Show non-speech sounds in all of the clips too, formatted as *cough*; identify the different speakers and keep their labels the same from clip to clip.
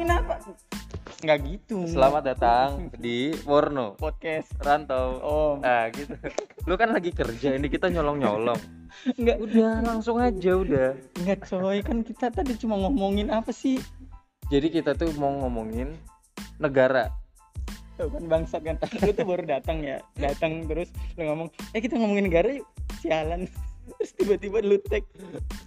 Speaker 1: ngomongin apa nggak gitu
Speaker 2: Selamat datang di Warno
Speaker 1: podcast
Speaker 2: Rantau.
Speaker 1: oh
Speaker 2: Ah gitu. Lu kan lagi kerja ini kita nyolong-nyolong.
Speaker 1: nggak
Speaker 2: Udah langsung aja udah.
Speaker 1: nggak coy kan kita tadi cuma ngomongin apa sih
Speaker 2: Jadi kita tuh mau ngomongin negara.
Speaker 1: Tuh kan bangsat kan lu tuh baru datang ya datang terus lu ngomong eh kita ngomongin negara yuk sialan terus tiba-tiba lu tag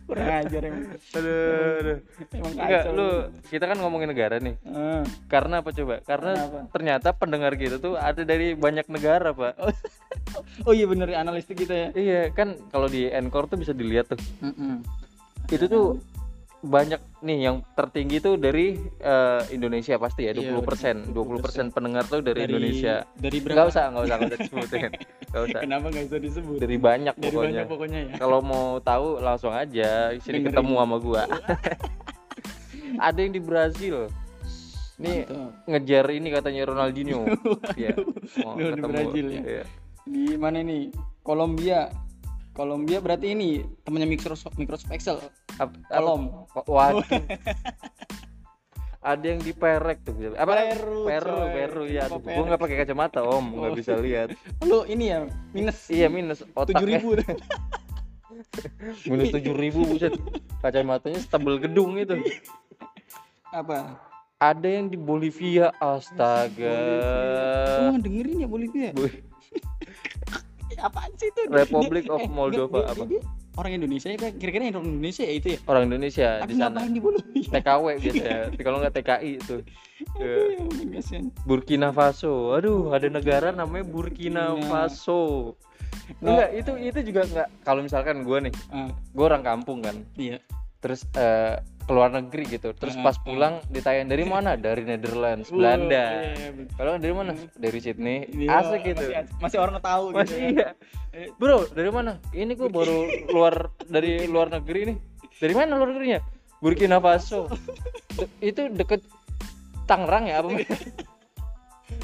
Speaker 1: kurang ajar emang
Speaker 2: Aduh, aduh.
Speaker 1: emang
Speaker 2: Enggak,
Speaker 1: kacau
Speaker 2: lu kita kan ngomongin negara nih.
Speaker 1: Ah.
Speaker 2: Karena apa coba? Karena
Speaker 1: Kenapa?
Speaker 2: ternyata pendengar kita tuh ada dari banyak negara, Pak. *laughs*
Speaker 1: oh iya bener analistik kita ya
Speaker 2: Iya, kan kalau di Encore tuh bisa dilihat tuh. Itu tuh banyak nih yang tertinggi tuh dari eh, Indonesia pasti ya
Speaker 1: Iya,
Speaker 2: 20%. 20% pendengar tuh dari,
Speaker 1: Dari-
Speaker 2: Indonesia.
Speaker 1: dari berapa
Speaker 2: usah, enggak usah, enggak usah disebutin. Enggak usah.
Speaker 1: kenapa nggak bisa disebut
Speaker 2: Dari banyak
Speaker 1: dari
Speaker 2: pokoknya.
Speaker 1: banyak pokoknya ya
Speaker 2: Kalau mau tahu langsung aja sini
Speaker 1: Dengerin.
Speaker 2: ketemu sama gua. *laughs* Ada yang di Brazil. Nih
Speaker 1: Mantap.
Speaker 2: ngejar ini katanya Ronaldinho. *laughs* Iya. Mau
Speaker 1: Lu di
Speaker 2: ketemu.
Speaker 1: Brazil ya?
Speaker 2: Iya.
Speaker 1: di mana nih Kolombia Kolombia berarti ini temannya Microsoft Microsoft Excel
Speaker 2: Ap-
Speaker 1: Kolom
Speaker 2: Waduh. Ada yang di Perek tuh. Apa?
Speaker 1: Peru,
Speaker 2: Peru,
Speaker 1: coy.
Speaker 2: Peru ya. Aduh,
Speaker 1: Perek?
Speaker 2: Gua nggak pakai kacamata, Om. Nggak
Speaker 1: Oh.
Speaker 2: bisa lihat. *laughs*
Speaker 1: lu ini ya minus
Speaker 2: Iya, minus otak.
Speaker 1: tujuh ribu *laughs*
Speaker 2: minus tujuh ribu buset. Kacamatanya setebel gedung itu.
Speaker 1: apa
Speaker 2: Ada yang di Bolivia, astaga.
Speaker 1: lu nggak dengerin ya Bolivia
Speaker 2: Bu- *laughs*
Speaker 1: apaan sih itu
Speaker 2: Republic
Speaker 1: Dia-
Speaker 2: of *laughs*
Speaker 1: eh,
Speaker 2: Moldova,
Speaker 1: dia-
Speaker 2: apa?
Speaker 1: dia- dia orang Indonesia ya kira-kira orang Indonesia ya itu ya
Speaker 2: Orang Indonesia
Speaker 1: tapi
Speaker 2: di sana.
Speaker 1: ngapain di Bolivia *laughs*
Speaker 2: TKW biasanya. Kalau nggak TKI itu. *laughs* Iya.
Speaker 1: Ya.
Speaker 2: Burkina Faso. Aduh, ada negara namanya Burkina
Speaker 1: Burkina.
Speaker 2: Faso.
Speaker 1: Nah.
Speaker 2: Enggak, itu itu juga enggak kalau misalkan gue nih,
Speaker 1: Ah,
Speaker 2: gue orang kampung kan.
Speaker 1: iya
Speaker 2: Terus eh, keluar negeri gitu. Terus
Speaker 1: Ah,
Speaker 2: pas pulang ditanya dari mana? Dari Netherlands,
Speaker 1: Uh,
Speaker 2: Belanda.
Speaker 1: iya, betul.
Speaker 2: Kalau dari mana? Dari Sydney.
Speaker 1: Iya,
Speaker 2: Asik gitu.
Speaker 1: masih, masih orang tahu gitu
Speaker 2: Masih
Speaker 1: ya.
Speaker 2: iya.
Speaker 1: Eh,
Speaker 2: Bro, dari mana? Ini gue baru luar dari luar negeri nih. Dari mana luar negerinya? Burkina Faso. De- itu deket Tangerang ya apa? *laughs*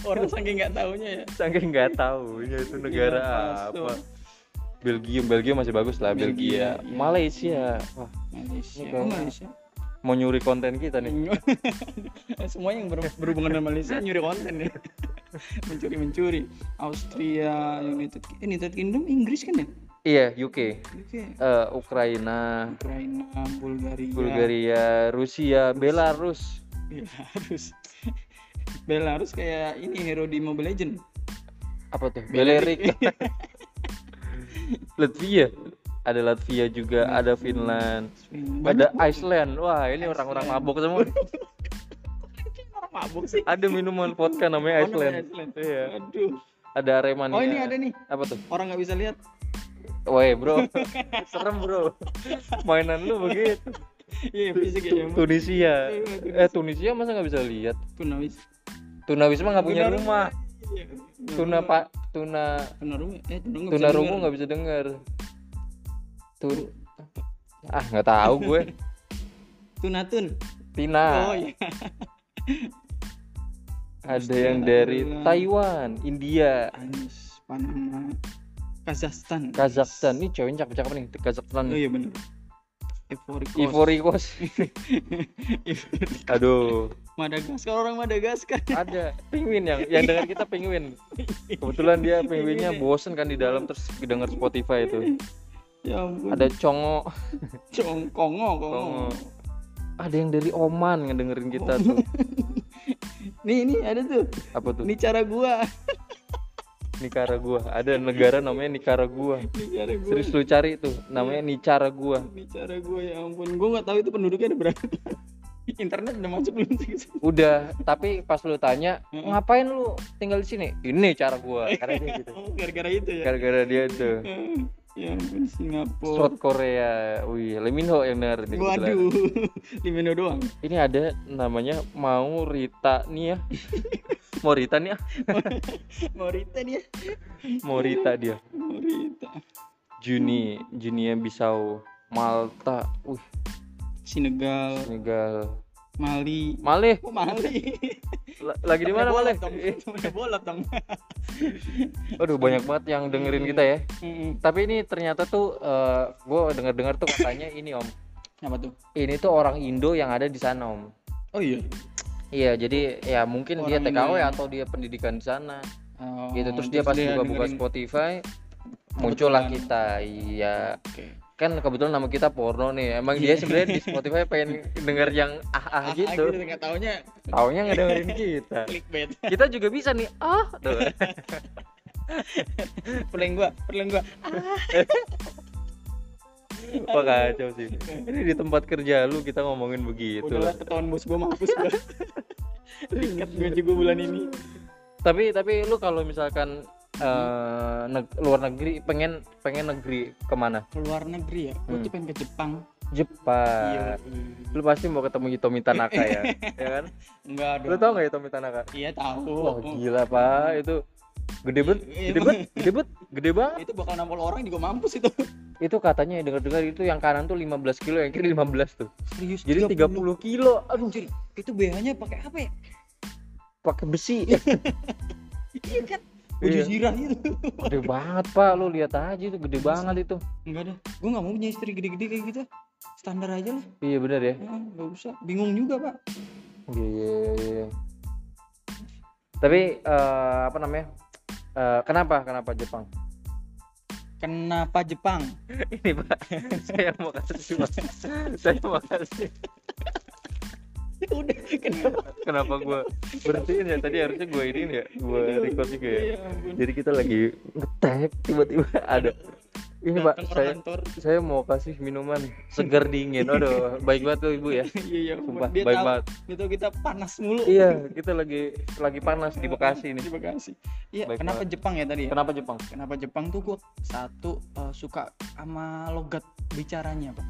Speaker 1: orang saking nggak taunya ya
Speaker 2: Saking nggak tahu ya itu negara apa. Belgium, Belgium masih bagus lah,
Speaker 1: Belgia,
Speaker 2: Belgia.
Speaker 1: iya.
Speaker 2: Malaysia. Wah,
Speaker 1: Malaysia oh, Malaysia
Speaker 2: mau nyuri konten kita nih. *laughs*
Speaker 1: semua yang ber- berhubungan dengan Malaysia nyuri konten ya *laughs* mencuri mencuri Austria United United Kingdom Inggris kan ya
Speaker 2: Iya, UK.
Speaker 1: UK
Speaker 2: Eh, Ukraina,
Speaker 1: Ukraina Bulgaria
Speaker 2: Bulgaria, Rusia, Belarus.
Speaker 1: Belarus *laughs* Belarus kayak ini hero di Mobile Legend
Speaker 2: Apa tuh? Belerik. Latvia. Ada Latvia juga, ada Finland. Ada Iceland. Wah, ini orang-orang mabok semua. *laughs*
Speaker 1: orang mabuk sih
Speaker 2: ada minuman vodka namanya
Speaker 1: Oh,
Speaker 2: Iceland.
Speaker 1: Iceland.
Speaker 2: Iya.
Speaker 1: aduh
Speaker 2: Ada Aremania.
Speaker 1: oh ini ada nih
Speaker 2: Apa tuh?
Speaker 1: orang nggak bisa lihat
Speaker 2: Woi, Bro. *laughs* Serem, Bro. Mainan lu begitu.
Speaker 1: iya fisik ya
Speaker 2: Tunisia.
Speaker 1: Iya,
Speaker 2: Eh, Tunisia masa nggak bisa lihat?
Speaker 1: tunawis
Speaker 2: Tunawisma nggak punya
Speaker 1: Tuna
Speaker 2: rumah.
Speaker 1: Iya.
Speaker 2: Tuna Pak, tuna
Speaker 1: tunarungu eh tunarungu
Speaker 2: tuna rungu nggak bisa dengar. Tun *laughs* Ah, nggak tahu gue.
Speaker 1: tunatun
Speaker 2: Tina.
Speaker 1: oh iya
Speaker 2: Ada yang dari Taiwan, India,
Speaker 1: Anis Panama Kazakhstan
Speaker 2: Kazakhstan. Ini ceweknya cakep-cakep nih, Kazakhstan.
Speaker 1: oh iya bener Ivory Coast
Speaker 2: Ivory Coast. *laughs* Aduh,
Speaker 1: Madagaskar orang Madagaskar
Speaker 2: ada penguin yang yang dengar kita penguin. *laughs* Kebetulan dia penguinnya bosen kan di dalam terus denger Spotify itu.
Speaker 1: Ya ampun
Speaker 2: Ada congo, *laughs*
Speaker 1: Cong Kongo Kongo.
Speaker 2: Ada yang dari Oman ngedengerin kita tuh. *laughs*
Speaker 1: nih ini ada tuh
Speaker 2: Apa tuh?
Speaker 1: ini cara gua
Speaker 2: Nicaragua. Ada negara namanya Nicaragua.
Speaker 1: ini cara gua
Speaker 2: Serius lu cari tuh, namanya Nicaragua.
Speaker 1: ini cara gua ya ampun gua nggak tahu itu penduduknya ada berapa *laughs* internet udah masuk belum sih
Speaker 2: Udah, tapi pas lu tanya, ngapain lu tinggal di sini? Ini cara gua. Karena dia gitu.
Speaker 1: oh gara-gara itu ya
Speaker 2: Gara-gara dia tuh.
Speaker 1: Ya ampun Singapura
Speaker 2: South Korea. Wih, Leminho yang nih kebetulan.
Speaker 1: waduh *laughs* di Mino doang
Speaker 2: Ini ada namanya mau Rita nih ya. mau Rita nih ya. *laughs*
Speaker 1: Morita dia
Speaker 2: Mau Rita dia.
Speaker 1: Morita
Speaker 2: Juni, Junia Bisau, Malta, wih,
Speaker 1: Senegal
Speaker 2: Senegal,
Speaker 1: Mali
Speaker 2: Malih.
Speaker 1: oh Mali
Speaker 2: La- Lagi di mana
Speaker 1: Udah bolot dong
Speaker 2: Aduh banyak banget yang dengerin kita ya. Tapi ini ternyata tuh gue denger-dengar tuh katanya ini om.
Speaker 1: apa tuh
Speaker 2: Ini tuh orang Indo yang ada di sana om.
Speaker 1: oh iya
Speaker 2: iya jadi ya mungkin dia
Speaker 1: Orang
Speaker 2: TKW
Speaker 1: Indo.
Speaker 2: atau dia pendidikan di sana
Speaker 1: Oh,
Speaker 2: gitu terus dia pas buka-buka Spotify muncullah kita iya
Speaker 1: Oke.
Speaker 2: Kan kebetulan nama kita porno nih. Emang dia sebenarnya di Spotify pengen denger yang ah ah
Speaker 1: Ah,
Speaker 2: gitu
Speaker 1: nggak taunya.
Speaker 2: Taunya nggak dengerin kita.
Speaker 1: Clickbait.
Speaker 2: Kita juga bisa nih ah. Tuh. *laughs*
Speaker 1: perlen gua perlen gua. *laughs*
Speaker 2: Wah kacau sih. Ini di tempat kerja lu kita ngomongin begitu.
Speaker 1: Udahlah ketahuan bos gua mampus gua. *laughs* Tingkat gaji gua bulan ini.
Speaker 2: Tapi tapi lu kalau misalkan eh, neg- luar negeri pengen pengen negeri ke mana?
Speaker 1: Keluar negeri ya?
Speaker 2: Hmm.
Speaker 1: tuh pengen ke Jepang.
Speaker 2: Jepang.
Speaker 1: Iya
Speaker 2: lu pasti mau ketemu Hitomi Tanaka ya? *laughs* Ya kan?
Speaker 1: Enggak dong
Speaker 2: lu tau nggak Hitomi Tanaka?
Speaker 1: Iya tahu.
Speaker 2: Wah gila pak. Itu gede banget.
Speaker 1: Iya,
Speaker 2: gede banget gede banget gede banget.
Speaker 1: Itu bakal nampol orang juga mampus itu.
Speaker 2: Itu katanya dengar-dengar itu yang kanan tuh 15 kilo yang kiri 15 tuh.
Speaker 1: Serius
Speaker 2: jadi 30 kilo. Aduh
Speaker 1: Anjir, itu BH nya pakai apa ya?
Speaker 2: Pakai besi. *laughs*
Speaker 1: Iya kan
Speaker 2: Iya.
Speaker 1: zirah itu
Speaker 2: gede banget pak lu lihat aja itu gede banget itu
Speaker 1: enggak dah gua nggak mau punya istri gede-gede kayak gitu standar aja lah
Speaker 2: iya bener ya
Speaker 1: Ya, nggak usah bingung juga pak
Speaker 2: Iya, iya, iya. Tapi eh, apa namanya? Eh, kenapa? Kenapa Jepang?
Speaker 1: kenapa Jepang *laughs*
Speaker 2: Ini Pak, *laughs* saya mau kasih Pak. Saya mau kasih. *laughs*
Speaker 1: udah kenapa
Speaker 2: Kenapa gua berhentiin ya? Tadi harusnya gua ini ya, gua record juga ya.
Speaker 1: ya ampun.
Speaker 2: Jadi kita lagi ngetek tiba-tiba ada. Ini Pak, saya
Speaker 1: kantor
Speaker 2: saya mau kasih minuman segar dingin. Aduh, baik banget tuh Ibu ya. *laughs*
Speaker 1: iya iya
Speaker 2: Sumpah,
Speaker 1: dia
Speaker 2: baik
Speaker 1: tahu
Speaker 2: banget.
Speaker 1: tahu kita panas mulu
Speaker 2: Iya, kita lagi lagi panas di Bekasi nih.
Speaker 1: di Bekasi iya
Speaker 2: Baik
Speaker 1: kenapa Jepang ya tadi ya
Speaker 2: Kenapa Jepang?
Speaker 1: kenapa Jepang tuh gua satu eh, suka sama logat bicaranya pak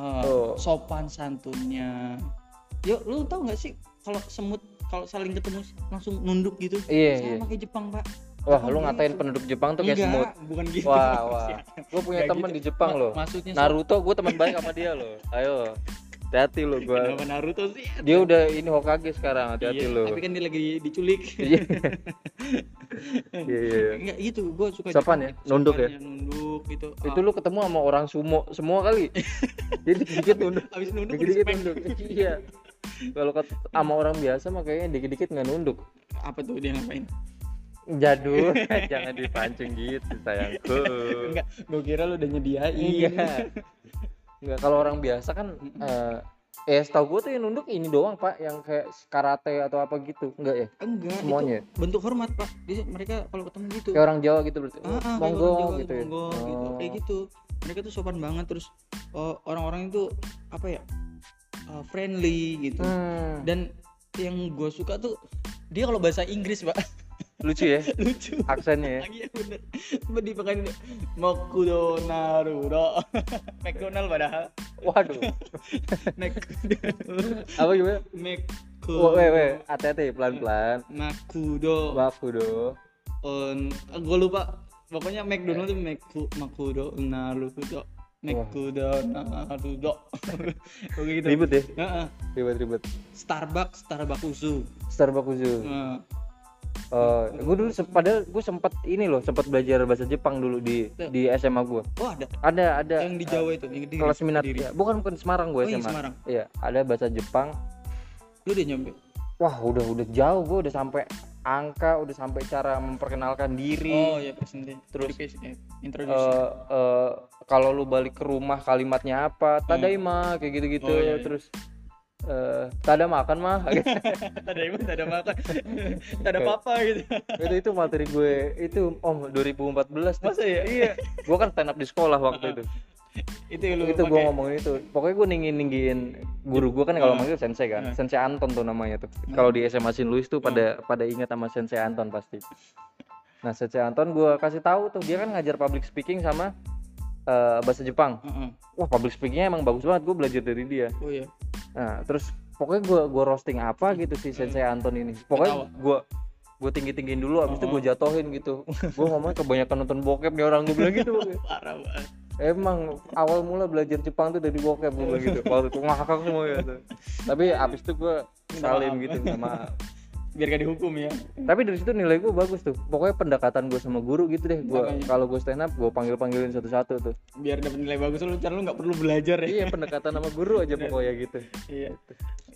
Speaker 1: Eh,
Speaker 2: Oh.
Speaker 1: sopan santunnya yuk lu tahu nggak sih kalau semut kalau saling ketemu langsung nunduk gitu
Speaker 2: Iya, iya.
Speaker 1: sama kayak Jepang pak
Speaker 2: Wah, lu ngatain penduduk Jepang tuh kayak semut.
Speaker 1: bukan gitu
Speaker 2: Wah, *laughs* wah. Gue punya temen
Speaker 1: gitu.
Speaker 2: di Jepang loh.
Speaker 1: maksudnya
Speaker 2: Naruto gue teman baik sama dia loh. Ayo. Hati-hati lo gua.
Speaker 1: kenapa Naruto sih
Speaker 2: Dia udah ini Hokage sekarang, hati-hati
Speaker 1: Iya,
Speaker 2: lo.
Speaker 1: tapi kan dia lagi diculik *laughs*
Speaker 2: Iya. Iya, iya.
Speaker 1: enggak gitu gue suka
Speaker 2: Sopan
Speaker 1: Jepang.
Speaker 2: ya? Nunduk ya?
Speaker 1: Nunduk gitu
Speaker 2: Itu lu ketemu sama orang sumo semua kali. *laughs* Jadi dikit nunduk.
Speaker 1: Ah, abis nunduk
Speaker 2: Dikit-dikit
Speaker 1: respect.
Speaker 2: nunduk. Iya. Kalau sama orang biasa mah kayaknya dikit-dikit nggak nunduk.
Speaker 1: apa tuh dia ngapain
Speaker 2: Jadul, *laughs* jangan dipancing gitu sayangku.
Speaker 1: enggak gue kira lu udah nyediain
Speaker 2: Enggak. Kalau orang biasa kan eh eh setahu gue tuh yang nunduk ini doang pak yang kayak karate atau apa gitu. Enggak ya?
Speaker 1: Enggak
Speaker 2: semuanya
Speaker 1: itu bentuk hormat pak. Dia- mereka kalau ketemu gitu.
Speaker 2: Kayak orang Jawa gitu berarti?
Speaker 1: Ah, ah,
Speaker 2: monggo
Speaker 1: Jawa
Speaker 2: gitu ya?
Speaker 1: monggo gitu.
Speaker 2: Oh.
Speaker 1: kayak gitu. Mereka tuh sopan banget terus oh, orang-orang itu apa ya uh, friendly gitu.
Speaker 2: Hmm,
Speaker 1: dan yang gue suka tuh dia kalau bahasa Inggris pak *laughs*
Speaker 2: lucu ya? *laughs*
Speaker 1: Lucu.
Speaker 2: Aksennya ya?
Speaker 1: Lagi ya bener. Coba dipakai Makudo Naruto McDonald padahal.
Speaker 2: Waduh. *laughs*
Speaker 1: McDonald
Speaker 2: apa gimana?
Speaker 1: Maku
Speaker 2: Wah, weh weh. Hati-hati pelan-pelan.
Speaker 1: Makudo
Speaker 2: maaf udah
Speaker 1: gue lupa. Pokoknya McDonald tuh Maku Makudo Naruto Makudo Naruto. *laughs* Oke gitu.
Speaker 2: Ribet ya?
Speaker 1: Heeh.
Speaker 2: ribet-ribet
Speaker 1: Starbucks Starbucks usu
Speaker 2: Starbucks Uzu
Speaker 1: Heeh.
Speaker 2: gue dulu padahal gue sempet ini loh sempet belajar bahasa Jepang dulu di di SMA gue
Speaker 1: oh ada.
Speaker 2: Ada ada.
Speaker 1: Yang di Jawa itu yang di
Speaker 2: kelas minat
Speaker 1: Kediri.
Speaker 2: ya, bukan bukan Semarang gue
Speaker 1: oh iya
Speaker 2: SMA
Speaker 1: Semarang.
Speaker 2: Iya ada bahasa Jepang.
Speaker 1: Lu udah nyampe?
Speaker 2: Wah udah udah jauh gue udah sampai angka udah sampai cara memperkenalkan diri.
Speaker 1: Oh ya present
Speaker 2: Terus,
Speaker 1: eh,
Speaker 2: Eh,
Speaker 1: introduce
Speaker 2: eh, kalau lu balik ke rumah kalimatnya apa? Tadaima kayak gitu-gitu
Speaker 1: Oh, iya, iya.
Speaker 2: terus eh tada makan mah. *laughs*
Speaker 1: Ada ibu ada makan. *laughs* Ada papa gitu.
Speaker 2: Itu itu materi gue. Itu om 2014 tuh.
Speaker 1: masa ya?
Speaker 2: Iya. Gue kan stand up di sekolah waktu itu. *laughs*
Speaker 1: Itu lu
Speaker 2: itu gue ngomongin itu. Pokoknya gue ninggin ninggin guru gue kan kalau
Speaker 1: Ah.
Speaker 2: manggil sensei kan.
Speaker 1: Ah.
Speaker 2: sensei Anton tuh namanya tuh. Kalau di SMA Sin Luis tuh pada pada ingat sama sensei Anton pasti. Nah sensei Anton gue kasih tahu tuh. Dia kan ngajar public speaking sama eh, bahasa Jepang.
Speaker 1: Heeh.
Speaker 2: wah public speakingnya emang bagus banget gue belajar dari dia.
Speaker 1: Oh iya.
Speaker 2: Nah terus pokoknya gue gua roasting apa gitu si sensei Anton ini. Pokoknya gue gue tinggi tinggiin dulu abis itu gue
Speaker 1: Oh.
Speaker 2: jatohin gitu. *laughs* Gue ngomong kebanyakan nonton bokep nih orang gue bilang gitu. *laughs*
Speaker 1: Parah banget.
Speaker 2: Emang awal mula belajar Jepang tuh dari bokep gue bilang gitu. Waktu itu ngakak semua tuh. Tapi abis itu gue salim gitu sama
Speaker 1: biar gak dihukum ya.
Speaker 2: Tapi dari situ nilai gue bagus tuh. Pokoknya pendekatan gue sama guru gitu deh. Gue kalau gue stand up gue panggil panggilin satu satu tuh.
Speaker 1: Biar dapat nilai bagus lu cara lu nggak perlu belajar ya.
Speaker 2: Iya pendekatan sama guru aja *laughs* pokoknya gitu.
Speaker 1: Iya.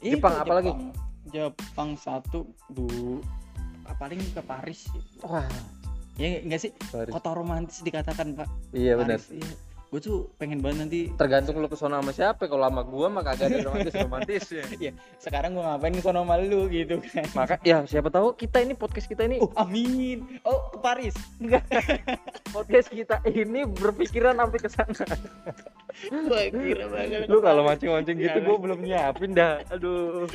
Speaker 2: Jepang,
Speaker 1: Itu,
Speaker 2: apalagi?
Speaker 1: Jepang. Jepang satu du. Paling ke Paris.
Speaker 2: Wah.
Speaker 1: Ya enggak sih?
Speaker 2: Paris.
Speaker 1: kota romantis dikatakan pak.
Speaker 2: Iya benar.
Speaker 1: Iya. Gue tuh pengen banget nanti
Speaker 2: tergantung lu ke sana sama siapa. Kalau sama gua mah kagak ada romantis *laughs* romantis ya.
Speaker 1: Ya sekarang gue ngapain ke sono sama lu gitu kan?
Speaker 2: Maka ya siapa tahu kita ini podcast kita ini
Speaker 1: oh amin. Oh ke Paris. *laughs*
Speaker 2: Podcast kita ini berpikiran sampai ke sana *laughs*
Speaker 1: gue kira
Speaker 2: lu kalau mancing-mancing gitu gua belum nyiapin dah. Aduh.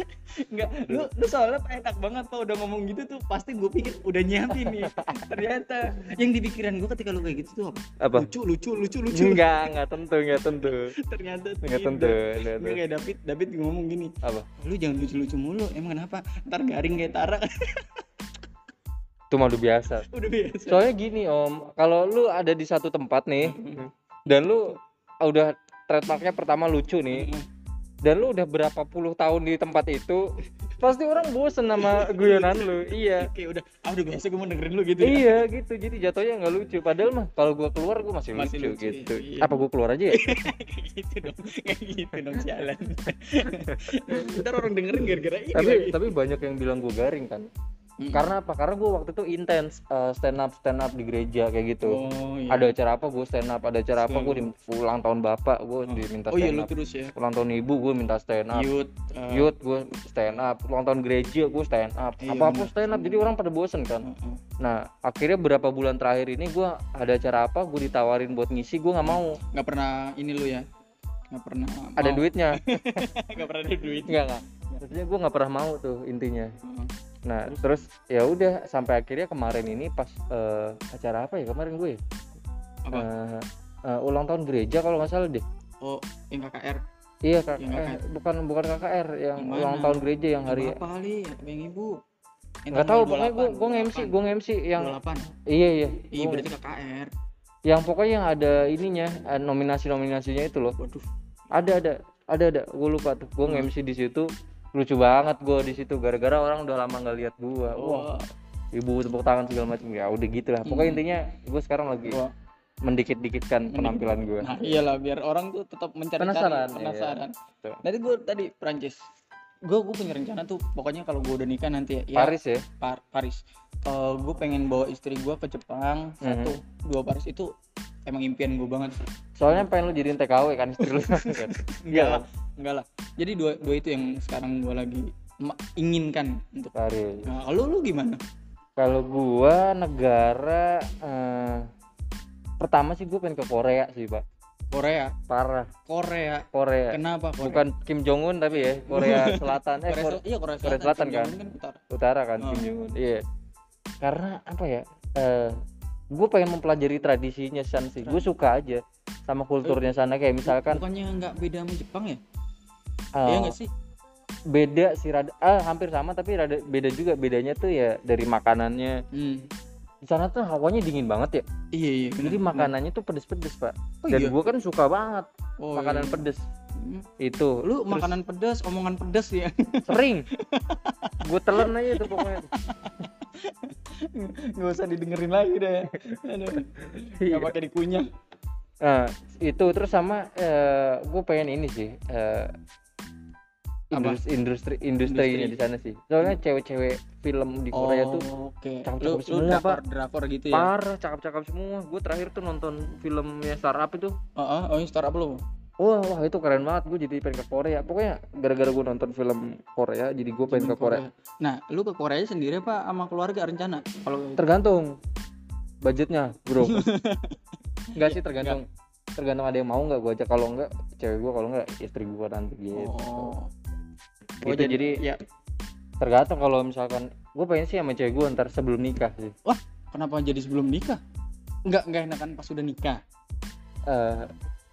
Speaker 1: Enggak, lu, lu soalnya enak banget pak. Udah ngomong gitu tuh pasti gue pikir udah nyiapin nih. Ternyata yang di pikiran gue ketika lu kayak gitu tuh apa?
Speaker 2: apa?
Speaker 1: Lucu lucu lucu lucu.
Speaker 2: Enggak enggak tentu enggak tentu.
Speaker 1: Ternyata
Speaker 2: enggak tentu enggak
Speaker 1: kayak David David ngomong gini
Speaker 2: apa?
Speaker 1: Lu jangan lucu lucu mulu emang kenapa? Ntar garing kayak Tara.
Speaker 2: Itu mah udah biasa.
Speaker 1: Udah biasa.
Speaker 2: Soalnya gini om kalau lu ada di satu tempat nih dan lu udah trademarknya pertama lucu nih. Dan lu udah berapa puluh tahun di tempat itu pasti orang bosen sama *laughs* guyonan lu. Iya.
Speaker 1: Kayak udah. Ah udah biasa gue mau dengerin lu gitu ya?
Speaker 2: Iya gitu. Jadi jatuhnya nggak lucu. Padahal mah kalau gua keluar gua masih,
Speaker 1: Masih
Speaker 2: lucu,
Speaker 1: lucu,
Speaker 2: gitu.
Speaker 1: iya.
Speaker 2: apa gua keluar aja ya?
Speaker 1: Kayak *laughs* gitu dong. Kayak gitu dong sialan *laughs* ntar orang dengerin gara-gara ini.
Speaker 2: Tapi
Speaker 1: lagi.
Speaker 2: tapi banyak yang bilang gua garing kan
Speaker 1: Mm.
Speaker 2: karena apa? Karena gua waktu itu intens eh, stand up stand up di gereja kayak gitu.
Speaker 1: Oh, iya.
Speaker 2: ada acara apa? Gue stand up. Ada acara apa?
Speaker 1: Stand
Speaker 2: gue di ulang tahun bapak gue diminta
Speaker 1: oh. iya
Speaker 2: stand
Speaker 1: lu
Speaker 2: up.
Speaker 1: terus ya?
Speaker 2: Ulang tahun ibu gue minta stand up.
Speaker 1: Youth uh,
Speaker 2: youth gue stand up. Ulang tahun gereja gue stand up.
Speaker 1: Iya,
Speaker 2: apa apa stand up. Jadi orang pada bosen kan.
Speaker 1: Uh, uh.
Speaker 2: nah akhirnya berapa bulan terakhir ini gue ada acara apa? Gue ditawarin buat ngisi gue nggak mau.
Speaker 1: Nggak pernah ini lu ya? Nggak pernah
Speaker 2: ada
Speaker 1: mau.
Speaker 2: duitnya. *laughs*
Speaker 1: Nggak pernah ada duit
Speaker 2: nggak nggak maksudnya gue nggak pernah mau tuh intinya.
Speaker 1: Heeh.
Speaker 2: nah terus ya udah sampai akhirnya kemarin ini pas eh, acara apa ya kemarin gue?
Speaker 1: Apa?
Speaker 2: Eh, eh, ulang tahun gereja kalau nggak salah deh.
Speaker 1: Oh yang KKR
Speaker 2: iya kak
Speaker 1: Yang
Speaker 2: eh,
Speaker 1: KKR.
Speaker 2: bukan bukan KKR yang
Speaker 1: Yang
Speaker 2: ulang tahun gereja yang hari
Speaker 1: apa kali? Yang ibu?
Speaker 2: Nggak tahu pokoknya gue
Speaker 1: 28,
Speaker 2: gue nge-MC gue nge-MC yang
Speaker 1: 28
Speaker 2: iya iya.
Speaker 1: Iya berarti KKR
Speaker 2: yang pokoknya yang ada ininya nominasi nominasinya itu loh.
Speaker 1: Waduh.
Speaker 2: Ada ada ada ada. Gue lupa tuh. Gue
Speaker 1: Hmm.
Speaker 2: nge-MC di situ lucu banget gue di situ gara-gara orang udah lama nggak lihat gue wah
Speaker 1: wah
Speaker 2: ibu tepuk tangan segala macam. Ya udah gitu lah. Pokoknya
Speaker 1: Hmm.
Speaker 2: intinya gue sekarang lagi
Speaker 1: Wah.
Speaker 2: mendikit-dikitkan penampilan gue
Speaker 1: nah iyalah biar orang tuh tetap mencari
Speaker 2: Penasaran, iya.
Speaker 1: penasaran.
Speaker 2: Betul.
Speaker 1: nanti gue tadi Prancis gue gue punya rencana tuh pokoknya kalau gue udah nikah nanti ya,
Speaker 2: Paris ya?
Speaker 1: Par- Paris. Gue pengen bawa istri gue ke Jepang
Speaker 2: Mhm.
Speaker 1: satu. Dua Paris itu emang impian gue banget
Speaker 2: soalnya pengen lu jadiin TKW kan istri lu. *laughs*
Speaker 1: Enggak lah enggak lah jadi dua dua itu yang sekarang gue lagi inginkan untuk
Speaker 2: Paris
Speaker 1: nah, lu lu gimana?
Speaker 2: Kalau gua negara eh, pertama sih gue pengen ke Korea sih pak.
Speaker 1: Korea?
Speaker 2: Parah.
Speaker 1: Korea.
Speaker 2: Korea.
Speaker 1: Kenapa Korea?
Speaker 2: Bukan Kim Jong Un tapi ya Korea *laughs* Selatan. Eh
Speaker 1: Korea, iya Korea
Speaker 2: Korea
Speaker 1: Selatan,
Speaker 2: Selatan
Speaker 1: Kim
Speaker 2: kan?
Speaker 1: Kan utara.
Speaker 2: Utara kan
Speaker 1: Oh.
Speaker 2: Kim Jong Un iya. Karena apa ya eh gue pengen mempelajari tradisinya sana sih. Gue suka aja sama kulturnya sana. Kayak misalkan
Speaker 1: bukannya nggak beda sama Jepang ya
Speaker 2: eh,
Speaker 1: iya nggak sih
Speaker 2: beda sih rada ah hampir sama tapi rada beda juga bedanya tuh ya dari makanannya
Speaker 1: hmm.
Speaker 2: di sana tuh hawanya dingin banget ya
Speaker 1: iya iya bener,
Speaker 2: jadi
Speaker 1: bener.
Speaker 2: makanannya tuh pedes-pedes pak
Speaker 1: oh,
Speaker 2: dan
Speaker 1: iya?
Speaker 2: gue kan suka banget
Speaker 1: oh,
Speaker 2: makanan
Speaker 1: iya.
Speaker 2: pedes
Speaker 1: Hmm.
Speaker 2: itu
Speaker 1: lu
Speaker 2: Terus
Speaker 1: makanan pedas omongan pedas ya *laughs*
Speaker 2: sering gue telan aja tuh pokoknya *laughs*
Speaker 1: nggak usah didengerin lagi deh Aduh.
Speaker 2: Iya.
Speaker 1: nggak pakai dikunyah
Speaker 2: Nah, itu terus sama gue pengen ini sih eh,
Speaker 1: Apa?
Speaker 2: Industri industri industrinya
Speaker 1: Industri.
Speaker 2: di sana sih. Soalnya cewek-cewek film di Korea tuh
Speaker 1: Oh, oke
Speaker 2: cakep-cakep
Speaker 1: lu, lu
Speaker 2: semua,
Speaker 1: drakor
Speaker 2: Pak.
Speaker 1: drakor gitu ya
Speaker 2: parah, cakep-cakep semua. Gue terakhir tuh nonton filmnya startup itu.
Speaker 1: oh, oh, oh ini startup lu
Speaker 2: Wah, wah itu keren banget. Gue jadi pengen ke Korea. Pokoknya gara-gara gue nonton film Korea, jadi gue pengen ke Korea.
Speaker 1: nah lu ke Korea sendiri apa sama keluarga rencana kalau
Speaker 2: Tergantung budgetnya, bro. *laughs* Enggak sih tergantung. Tergantung ada yang mau nggak gue ajak. Kalau enggak, cewek gue. Kalau enggak, istri gue nanti gitu.
Speaker 1: oh
Speaker 2: Gitu, jadi
Speaker 1: ya.
Speaker 2: tergantung kalau misalkan gue pengen sih sama cewek gue ntar sebelum nikah sih.
Speaker 1: Kenapa jadi sebelum nikah? Enggak, enggak enakan pas sudah nikah?
Speaker 2: Eh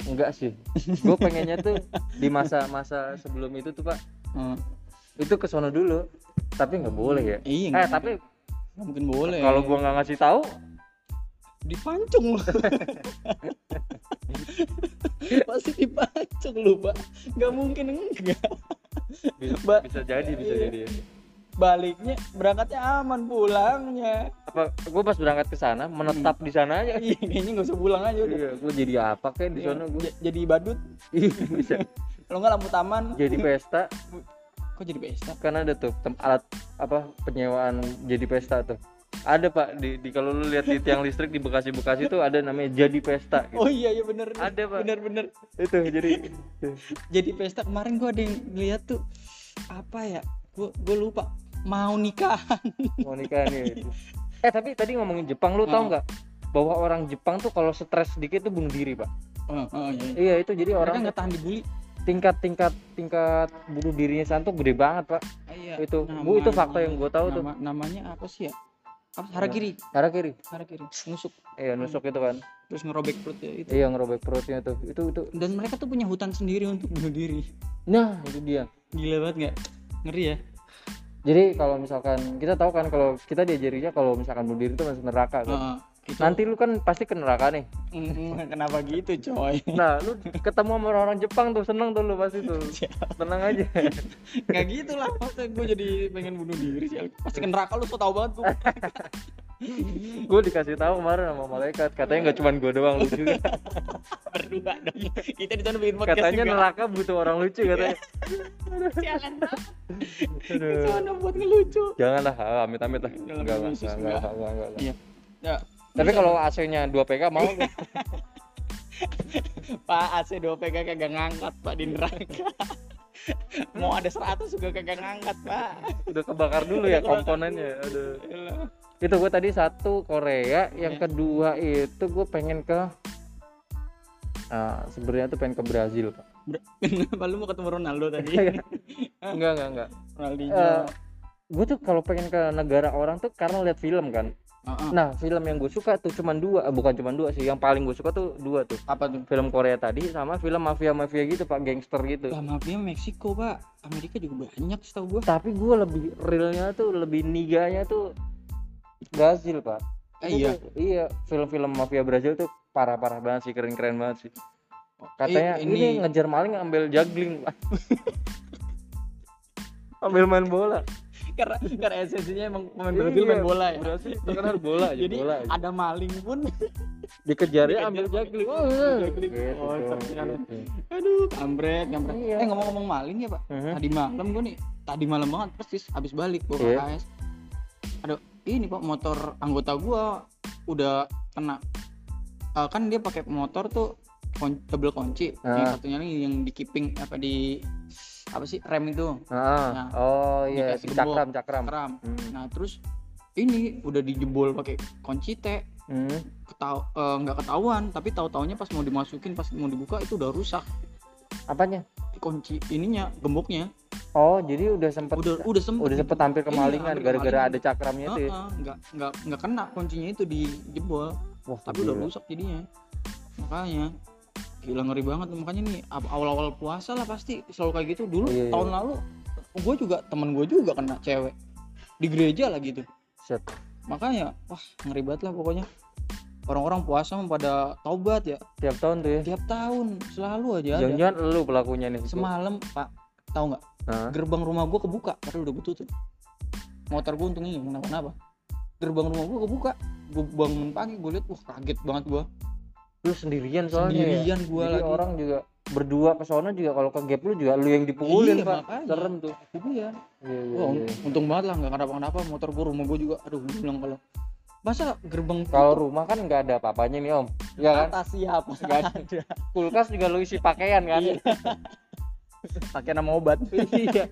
Speaker 2: enggak sih. Gue pengennya tuh di masa-masa sebelum itu tuh pak.
Speaker 1: Hmm.
Speaker 2: itu ke sono dulu tapi nggak boleh ya.
Speaker 1: Iya
Speaker 2: eh
Speaker 1: nggak
Speaker 2: tapi
Speaker 1: mungkin- nggak mungkin boleh.
Speaker 2: kalau gue nggak ngasih tahu
Speaker 1: dipancung *laughs* pasti dipancung lu pak. Nggak mungkin enggak
Speaker 2: bisa,
Speaker 1: Mbak.
Speaker 2: bisa jadi bisa
Speaker 1: Iya.
Speaker 2: jadi. Ya.
Speaker 1: baliknya berangkatnya aman pulangnya.
Speaker 2: Apa gue pas berangkat ke sana menetap di sana aja?
Speaker 1: Iya kayaknya nggak usah pulang aja udah.
Speaker 2: Iya gue jadi apa kayak di
Speaker 1: Iya,
Speaker 2: sana gue
Speaker 1: jadi badut.
Speaker 2: Bisa.
Speaker 1: Kalau nggak lampu taman.
Speaker 2: Jadi pesta.
Speaker 1: Kok jadi pesta?
Speaker 2: Kan ada tuh alat apa penyewaan jadi pesta tuh ada pak di, di kalau lu lihat di tiang listrik di Bekasi Bekasi tuh ada namanya jadi pesta gitu.
Speaker 1: oh iya iya bener
Speaker 2: Ada, Pak.
Speaker 1: bener bener
Speaker 2: itu jadi *laughs*
Speaker 1: jadi pesta kemarin gua ada yang lihat tuh apa ya gua gua lupa mau nikahan
Speaker 2: mau nikah nih *laughs* eh tapi tadi ngomongin Jepang lu tau
Speaker 1: Hmm.
Speaker 2: nggak bahwa orang Jepang tuh kalau stres sedikit tuh bunuh diri pak
Speaker 1: oh, oh, iya.
Speaker 2: iya itu jadi
Speaker 1: orang nggak tahan dibully
Speaker 2: tingkat tingkat tingkat bunuh dirinya sana tuh gede banget pak
Speaker 1: iya.
Speaker 2: Itu. Bu, itu fakta yang gua tahu tuh.
Speaker 1: Nama- namanya apa sih ya apa? Harakiri.
Speaker 2: Arah kiri
Speaker 1: harakiri. Nusuk.
Speaker 2: Iya nusuk itu kan.
Speaker 1: Terus ngerobek perut ya itu.
Speaker 2: Iya ngerobek perutnya tuh. Itu itu.
Speaker 1: Dan mereka tuh punya hutan sendiri untuk bunuh diri.
Speaker 2: Nah itu dia.
Speaker 1: Gila banget nggak? Ngeri ya?
Speaker 2: Jadi kalau misalkan kita tahu kan kalau kita diajarinya kalau misalkan bunuh diri itu masuk neraka kan.
Speaker 1: Heeh. Itu
Speaker 2: nanti lu kan pasti ke neraka nih.
Speaker 1: Kenapa gitu coy?
Speaker 2: Nah lu ketemu sama orang-orang Jepang tuh seneng tuh lu pasti tuh. *laughs* Tenang aja. *laughs*
Speaker 1: Nggak gitu lah masa gue jadi pengen bunuh diri sih. Pasti ke neraka lu so tau banget tuh *laughs*
Speaker 2: gue dikasih tahu kemarin sama malaikat katanya nggak cuma gue doang lu juga
Speaker 1: berdua dong. Kita di sana bikin podcast
Speaker 2: katanya
Speaker 1: juga.
Speaker 2: neraka butuh orang lucu katanya.
Speaker 1: Sialan banget buat ngelucu.
Speaker 2: Jangan lah. Ah, amit amit lah enggak lah
Speaker 1: khusus
Speaker 2: enggak
Speaker 1: enggak.
Speaker 2: enggak enggak,
Speaker 1: iya
Speaker 2: tapi kalau AC-nya 2 PK mau? *laughs*
Speaker 1: Pak AC 2 PK kagak ngangkat Pak di neraka. *laughs* Mau ada 100 juga kagak ngangkat Pak.
Speaker 2: Udah kebakar dulu ya komponennya aduh. Itu gue tadi satu Korea yang
Speaker 1: Ya.
Speaker 2: kedua itu gue pengen ke ah sebenarnya tuh pengen ke Brazil pak. *laughs*
Speaker 1: Kenapa lu mau ketemu Ronaldo tadi?
Speaker 2: Enggak enggak. Enggak
Speaker 1: Ronaldinho.
Speaker 2: Eh, gue tuh kalau pengen ke negara orang tuh karena lihat film kan Nah film yang gue suka tuh cuman dua. Eh, bukan cuman dua sih. Yang paling gue suka tuh dua tuh.
Speaker 1: Apa tuh?
Speaker 2: Film Korea tadi sama film mafia mafia gitu pak. Gangster gitu.
Speaker 1: Lah mafia Meksiko Pak. Amerika juga banyak setahu gua.
Speaker 2: Tapi gue lebih realnya tuh lebih niganya tuh Brazil pak.
Speaker 1: Eh,
Speaker 2: Itu
Speaker 1: iya
Speaker 2: tuh- iya film-film mafia Brazil tuh parah-parah banget sih keren-keren banget sih. Katanya
Speaker 1: Eh,
Speaker 2: ini...
Speaker 1: ini-
Speaker 2: ngejar maling ambil juggling Pak. *laughs* ambil main bola
Speaker 1: karena karena esensinya emang pemain
Speaker 2: Iya,
Speaker 1: Brazil main bola ya
Speaker 2: Brazil terkenal bola aja
Speaker 1: jadi
Speaker 2: bola aja.
Speaker 1: ada maling pun dikejar
Speaker 2: ambil
Speaker 1: pakai-
Speaker 2: juggling oh, gitu,
Speaker 1: Oh,
Speaker 2: gitu.
Speaker 1: aduh kampret kampret
Speaker 2: Iya.
Speaker 1: eh ngomong-ngomong maling ya pak
Speaker 2: Mhm.
Speaker 1: tadi malam gua nih tadi malam banget persis habis balik gua
Speaker 2: Iya.
Speaker 1: KKS aduh ini pak motor anggota gua udah kena Eh, kan dia pakai motor tuh kon double kunci yang
Speaker 2: Ah.
Speaker 1: satunya lagi yang di keeping apa di apa sih? Rem itu.
Speaker 2: Ah,
Speaker 1: Nah,
Speaker 2: oh iya si cakram cakram.
Speaker 1: Keram
Speaker 2: Hmm.
Speaker 1: nah terus ini udah dijebol pakai kunci T.
Speaker 2: Hmm.
Speaker 1: ketau eh, nggak ketahuan tapi tahu taunya pas mau dimasukin pas mau dibuka itu udah rusak.
Speaker 2: Apanya?
Speaker 1: Kunci ininya gemboknya.
Speaker 2: Oh jadi udah sempet
Speaker 1: udah udah sempet
Speaker 2: udah sempet tampil
Speaker 1: Iya,
Speaker 2: kemalingan
Speaker 1: hampir
Speaker 2: gara-gara ada cakramnya itu ya?
Speaker 1: Nggak nggak nggak kena kuncinya itu dijebol
Speaker 2: wah
Speaker 1: tapi udah rusak jadinya. Makanya gila ngeri banget. Makanya nih awal-awal puasa lah pasti selalu kayak gitu. Dulu
Speaker 2: Iya, iya.
Speaker 1: tahun lalu gue juga temen gue juga kena cewek. Di gereja lah gitu.
Speaker 2: Set.
Speaker 1: makanya wah ngeri banget lah pokoknya. Orang-orang puasa pada taubat ya.
Speaker 2: Tiap tahun tuh ya?
Speaker 1: Tiap tahun selalu aja
Speaker 2: jangan-jangan lu pelakunya nih
Speaker 1: semalam pak tahu nggak?
Speaker 2: Hah?
Speaker 1: gerbang rumah gue kebuka padahal udah tutup motor gue untungnya kenapa-napa. Gerbang rumah gue kebuka. Gue bangun pagi gue lihat wah kaget banget gue
Speaker 2: lu sendirian soalnya ya?
Speaker 1: sendirian gue
Speaker 2: Jadi
Speaker 1: lagi.
Speaker 2: orang juga berdua ke sono juga kalau ke gap lu juga lu yang dipukulin
Speaker 1: Iya,
Speaker 2: pak.
Speaker 1: makanya.
Speaker 2: serem tuh.
Speaker 1: Sendirian
Speaker 2: iya, iya,
Speaker 1: wah
Speaker 2: iya.
Speaker 1: untung banget lah nggak kenapa-kenapa motor gue rumah gue juga. Aduh bilang kalau masa gerbang
Speaker 2: kalau rumah kan nggak ada apa-apanya nih om. Ya kan?
Speaker 1: Atas siapa
Speaker 2: Nggak ada. kulkas juga lu isi pakaian kan?
Speaker 1: Iya. pakai nama obat.
Speaker 2: Iya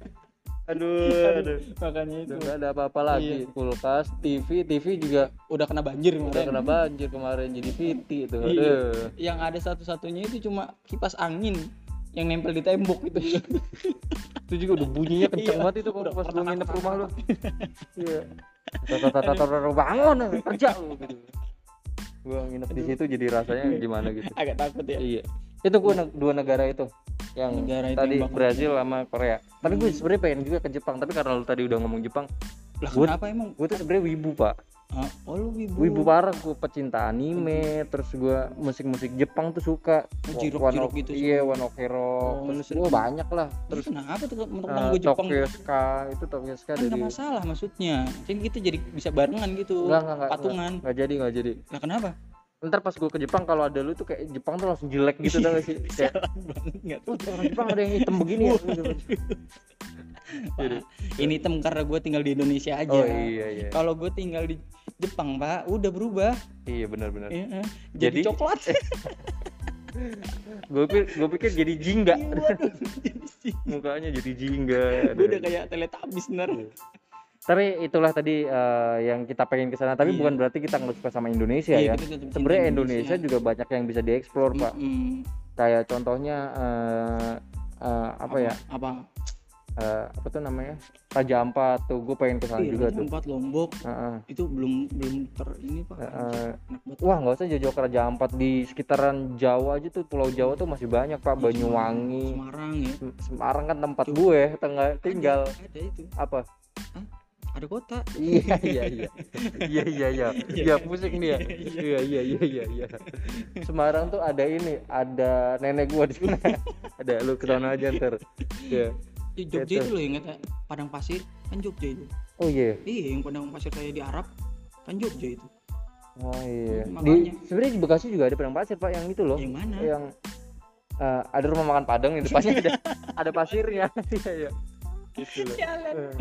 Speaker 2: aduh aduh
Speaker 1: makanya itu.
Speaker 2: Udah ada apa-apa lagi
Speaker 1: Iya.
Speaker 2: kulkas TV TV juga
Speaker 1: udah kena banjir
Speaker 2: udah
Speaker 1: kemarin.
Speaker 2: kena banjir kemarin jadi PT itu
Speaker 1: Iya.
Speaker 2: aduh.
Speaker 1: Yang ada satu-satunya itu cuma kipas angin yang nempel di tembok itu. *laughs*
Speaker 2: Itu juga udah bunyinya kenceng
Speaker 1: Iya.
Speaker 2: banget itu kalau
Speaker 1: Udah
Speaker 2: pas lu nginep rumah lu. *laughs* iya. Tata bangun kerja lu gitu. Gua nginep di situ jadi rasanya *laughs* gimana gitu.
Speaker 1: Agak takut ya.
Speaker 2: Iya. Itu gua dua negara itu yang
Speaker 1: Negara itu
Speaker 2: tadi
Speaker 1: yang
Speaker 2: Brazil sama Korea tapi gue
Speaker 1: Hmm.
Speaker 2: sebenarnya pengen juga ke Jepang tapi karena lu tadi udah ngomong Jepang
Speaker 1: lah
Speaker 2: Gua-
Speaker 1: kenapa emang
Speaker 2: gue tuh sebenarnya wibu pak
Speaker 1: Ah, oh lu wibu.
Speaker 2: wibu parah gue pecinta anime terus gue musik-musik Jepang tuh suka
Speaker 1: Oh, J-rock-
Speaker 2: One
Speaker 1: J-rock
Speaker 2: Ok-
Speaker 1: gitu
Speaker 2: iya. One Ok Rock
Speaker 1: Oh,
Speaker 2: terus gue banyak lah
Speaker 1: Terus kenapa tuh temen-temen
Speaker 2: eh,
Speaker 1: gue Jepang?
Speaker 2: Tokyo Ska itu Tokyo Ska
Speaker 1: Kan
Speaker 2: dari
Speaker 1: masalah maksudnya. Kan kita jadi bisa barengan gitu.
Speaker 2: Enggak, enggak, enggak,
Speaker 1: patungan.
Speaker 2: nggak jadi nggak jadi
Speaker 1: Lah kenapa?
Speaker 2: Ntar pas gue ke Jepang kalau ada lu tuh kayak Jepang tuh langsung jelek gitu tau gak sih *laughs* kayak. "Oh, orang Jepang ada yang hitam begini ya.
Speaker 1: Pak, *laughs* ini hitam karena gue tinggal di Indonesia aja.
Speaker 2: oh iya iya
Speaker 1: Kalau gue tinggal di Jepang, Pak, udah berubah.
Speaker 2: iya benar-benar
Speaker 1: Iya, eh.
Speaker 2: Jadi-
Speaker 1: jadi, coklat. *laughs*
Speaker 2: gue pikir gue pikir jadi jingga
Speaker 1: Iya, waduh. Jadi sih.
Speaker 2: mukanya jadi jingga
Speaker 1: Gue udah kayak teletabis bener.
Speaker 2: Tapi itulah tadi eh, yang kita pengen ke sana tapi
Speaker 1: Iya.
Speaker 2: bukan berarti kita nggak suka sama Indonesia ya
Speaker 1: Iya, cinta
Speaker 2: sebenarnya Indonesia juga banyak yang bisa dieksplor pak
Speaker 1: Mm-mm.
Speaker 2: kayak contohnya eh, eh, apa ya
Speaker 1: Apa?
Speaker 2: eh, apa tuh namanya Raja Ampat tuh gue pengen ke sana
Speaker 1: Iya,
Speaker 2: juga
Speaker 1: Raja
Speaker 2: tuh
Speaker 1: Ampat Lombok
Speaker 2: Heeh.
Speaker 1: itu belum belum ter ini pak. Enak banget.
Speaker 2: Wah nggak usah jauh-jauh ke Raja Ampat di sekitaran Jawa aja tuh Pulau Jawa tuh masih banyak pak Banyuwangi
Speaker 1: Semarang ya.
Speaker 2: Sem- Semarang kan tempat
Speaker 1: Coba.
Speaker 2: gue tengah tinggal
Speaker 1: Ada, ada itu.
Speaker 2: apa
Speaker 1: Ada kota.
Speaker 2: iya iya iya. Iya iya iya. Iya. Pusing dia iya. Iya iya iya iya Semarang tuh ada ini ada nenek gua di sana. Ada lu ke sana aja ntar. Ya
Speaker 1: Di Jogja
Speaker 2: Gitu.
Speaker 1: itu loh yang kata Padang Pasir kan Jogja itu.
Speaker 2: oh iya.
Speaker 1: Iya, yang Padang Pasir kayak di Arab kan Jogja itu.
Speaker 2: oh iya.
Speaker 1: Hmm,
Speaker 2: di sebenarnya di Bekasi juga ada padang pasir pak yang itu loh.
Speaker 1: Yang mana?
Speaker 2: yang eh, ada rumah makan padang di depannya ada ada pasirnya. *laughs* Iya iya gitu loh.
Speaker 1: Jalan.
Speaker 2: Eh.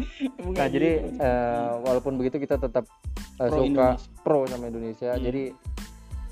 Speaker 2: Nah jadi eh, walaupun begitu kita tetap eh,
Speaker 1: Pro
Speaker 2: suka
Speaker 1: Indonesia.
Speaker 2: pro sama Indonesia.
Speaker 1: Iya.
Speaker 2: Jadi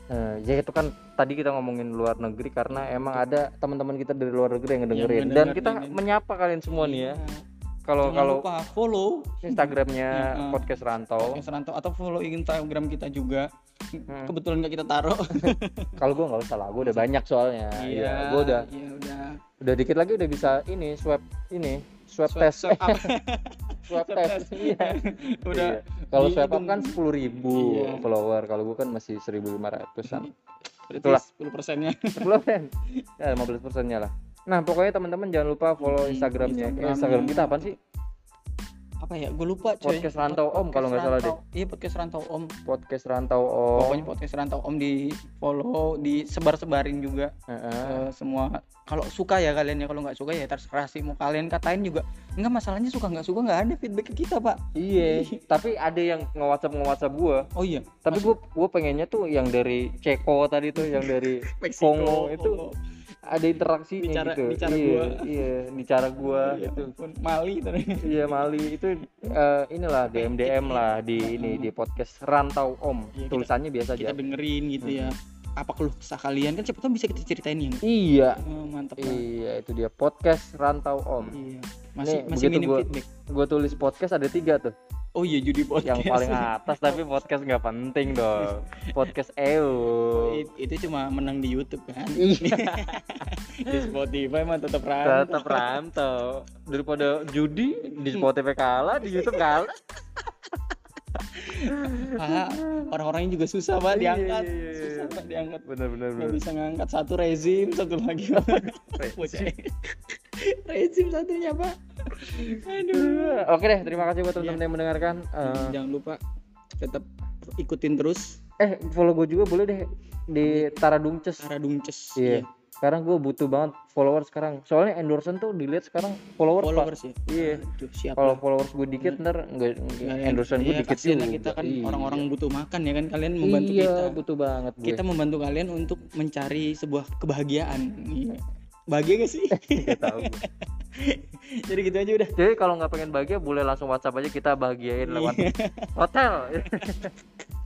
Speaker 2: eh, ya itu kan tadi kita ngomongin luar negeri karena emang ada teman-teman kita dari luar negeri yang ngedengerin dan
Speaker 1: ngedengerin.
Speaker 2: kita menyapa kalian semua nih ya.
Speaker 1: Iya.
Speaker 2: Kalau kalau
Speaker 1: lupa follow
Speaker 2: Instagramnya *laughs*
Speaker 1: Iya.
Speaker 2: podcast rantau.
Speaker 1: Podcast Rantau atau follow Instagram kita juga.
Speaker 2: Hmm.
Speaker 1: Kebetulan nggak kita taruh. *laughs*
Speaker 2: Kalau gue nggak usah lah, gue udah banyak soalnya. Iya, gue udah
Speaker 1: Iya, udah.
Speaker 2: udah dikit lagi udah bisa ini swab ini swab, test,
Speaker 1: Swab up. *laughs*
Speaker 2: swab test. Iya. *laughs*
Speaker 1: udah.
Speaker 2: Iya. Kalau swab up kan sepuluh ribu
Speaker 1: Iya.
Speaker 2: follower, kalau gue kan masih 1.500an.
Speaker 1: Berarti
Speaker 2: Itulah.
Speaker 1: 10 persennya.
Speaker 2: 10 persen *laughs* ya 15 persennya lah nah pokoknya teman-teman jangan lupa follow
Speaker 1: Hmm,
Speaker 2: instagramnya
Speaker 1: Instagram.
Speaker 2: Instagram kita apa sih
Speaker 1: Apa ya? Gue lupa coy.
Speaker 2: Podcast Rantau Om, kalau nggak salah deh.
Speaker 1: Iya, podcast Rantau Om.
Speaker 2: podcast rantau om
Speaker 1: Pokoknya podcast Rantau Om di follow, disebar-sebarin juga
Speaker 2: Heeh.
Speaker 1: ke semua. Kalau suka ya kalian ya, kalau nggak suka ya terserah sih mau kalian katain juga. Enggak masalahnya suka nggak suka nggak ada feedback ke kita, Pak.
Speaker 2: iya *laughs* tapi ada yang nge WhatsApp nge WhatsApp gua
Speaker 1: Oh iya.
Speaker 2: tapi gua gua pengennya tuh yang dari Ceko tadi tuh yang dari *laughs* Kongo itu
Speaker 1: Kongo.
Speaker 2: Ada interaksinya
Speaker 1: Di cara-
Speaker 2: gitu
Speaker 1: di cara
Speaker 2: iya
Speaker 1: gua.
Speaker 2: iya di cara gua *laughs*
Speaker 1: Iya,
Speaker 2: itu.
Speaker 1: Mali tadi.
Speaker 2: iya Mali itu eh, inilah DM DM lah di ini di podcast rantau om
Speaker 1: Iya, kita-
Speaker 2: tulisannya biasa
Speaker 1: Kita
Speaker 2: aja
Speaker 1: dengerin gitu ya. Apa keluh kesah kalian kan siapa tahu bisa kita ceritain ya.
Speaker 2: iya
Speaker 1: Oh, mantap banget.
Speaker 2: Iya itu dia podcast rantau om.
Speaker 1: Iya. Masih
Speaker 2: Nih,
Speaker 1: masih minim
Speaker 2: gua-
Speaker 1: feedback.
Speaker 2: Gue tulis podcast ada tiga tuh.
Speaker 1: Oh iya judi podcast.
Speaker 2: Yang paling atas tapi podcast nggak penting dong. Podcast.
Speaker 1: It- itu cuma menang di YouTube kan.
Speaker 2: Iya. *laughs*
Speaker 1: di Spotify mah tetap rantau.
Speaker 2: Tetap rantau. Daripada judi di Spotify kalah, di YouTube kalah.
Speaker 1: Pak, *laughs* orang-orangnya juga susah pak
Speaker 2: Iya,
Speaker 1: diangkat.
Speaker 2: iya, iya,
Speaker 1: Susah pak diangkat. Nggak
Speaker 2: bener.
Speaker 1: bisa ngangkat satu rezim, satu lagi Bocah. *laughs* rezim satunya pak. Aduh.
Speaker 2: Oke deh, terima kasih buat teman-teman yang mendengarkan. Eh,
Speaker 1: Jangan lupa tetap ikutin terus
Speaker 2: eh follow gue juga boleh deh di Tara Dumces.
Speaker 1: cara dungces.
Speaker 2: Iya. Sekarang gue butuh banget followers sekarang. Soalnya endorsement tuh dilihat sekarang followers, Pak.
Speaker 1: Followers ya.
Speaker 2: Iya. Kalau followers gue dikit ntar nggak
Speaker 1: Nggak,
Speaker 2: endorsement gue
Speaker 1: iya,
Speaker 2: dikit juga.
Speaker 1: kita kan
Speaker 2: Iya.
Speaker 1: orang-orang butuh makan ya kan kalian membantu
Speaker 2: iya,
Speaker 1: kita.
Speaker 2: butuh banget gue.
Speaker 1: Kita membantu kalian untuk mencari sebuah kebahagiaan. Iya. Bahagia gak sih? *laughs*
Speaker 2: Nggak tahu. *laughs*
Speaker 1: Jadi gitu aja udah.
Speaker 2: Jadi kalau nggak pengen bahagia boleh langsung WhatsApp aja kita bahagiain lewat
Speaker 1: Iya.
Speaker 2: hotel. *laughs*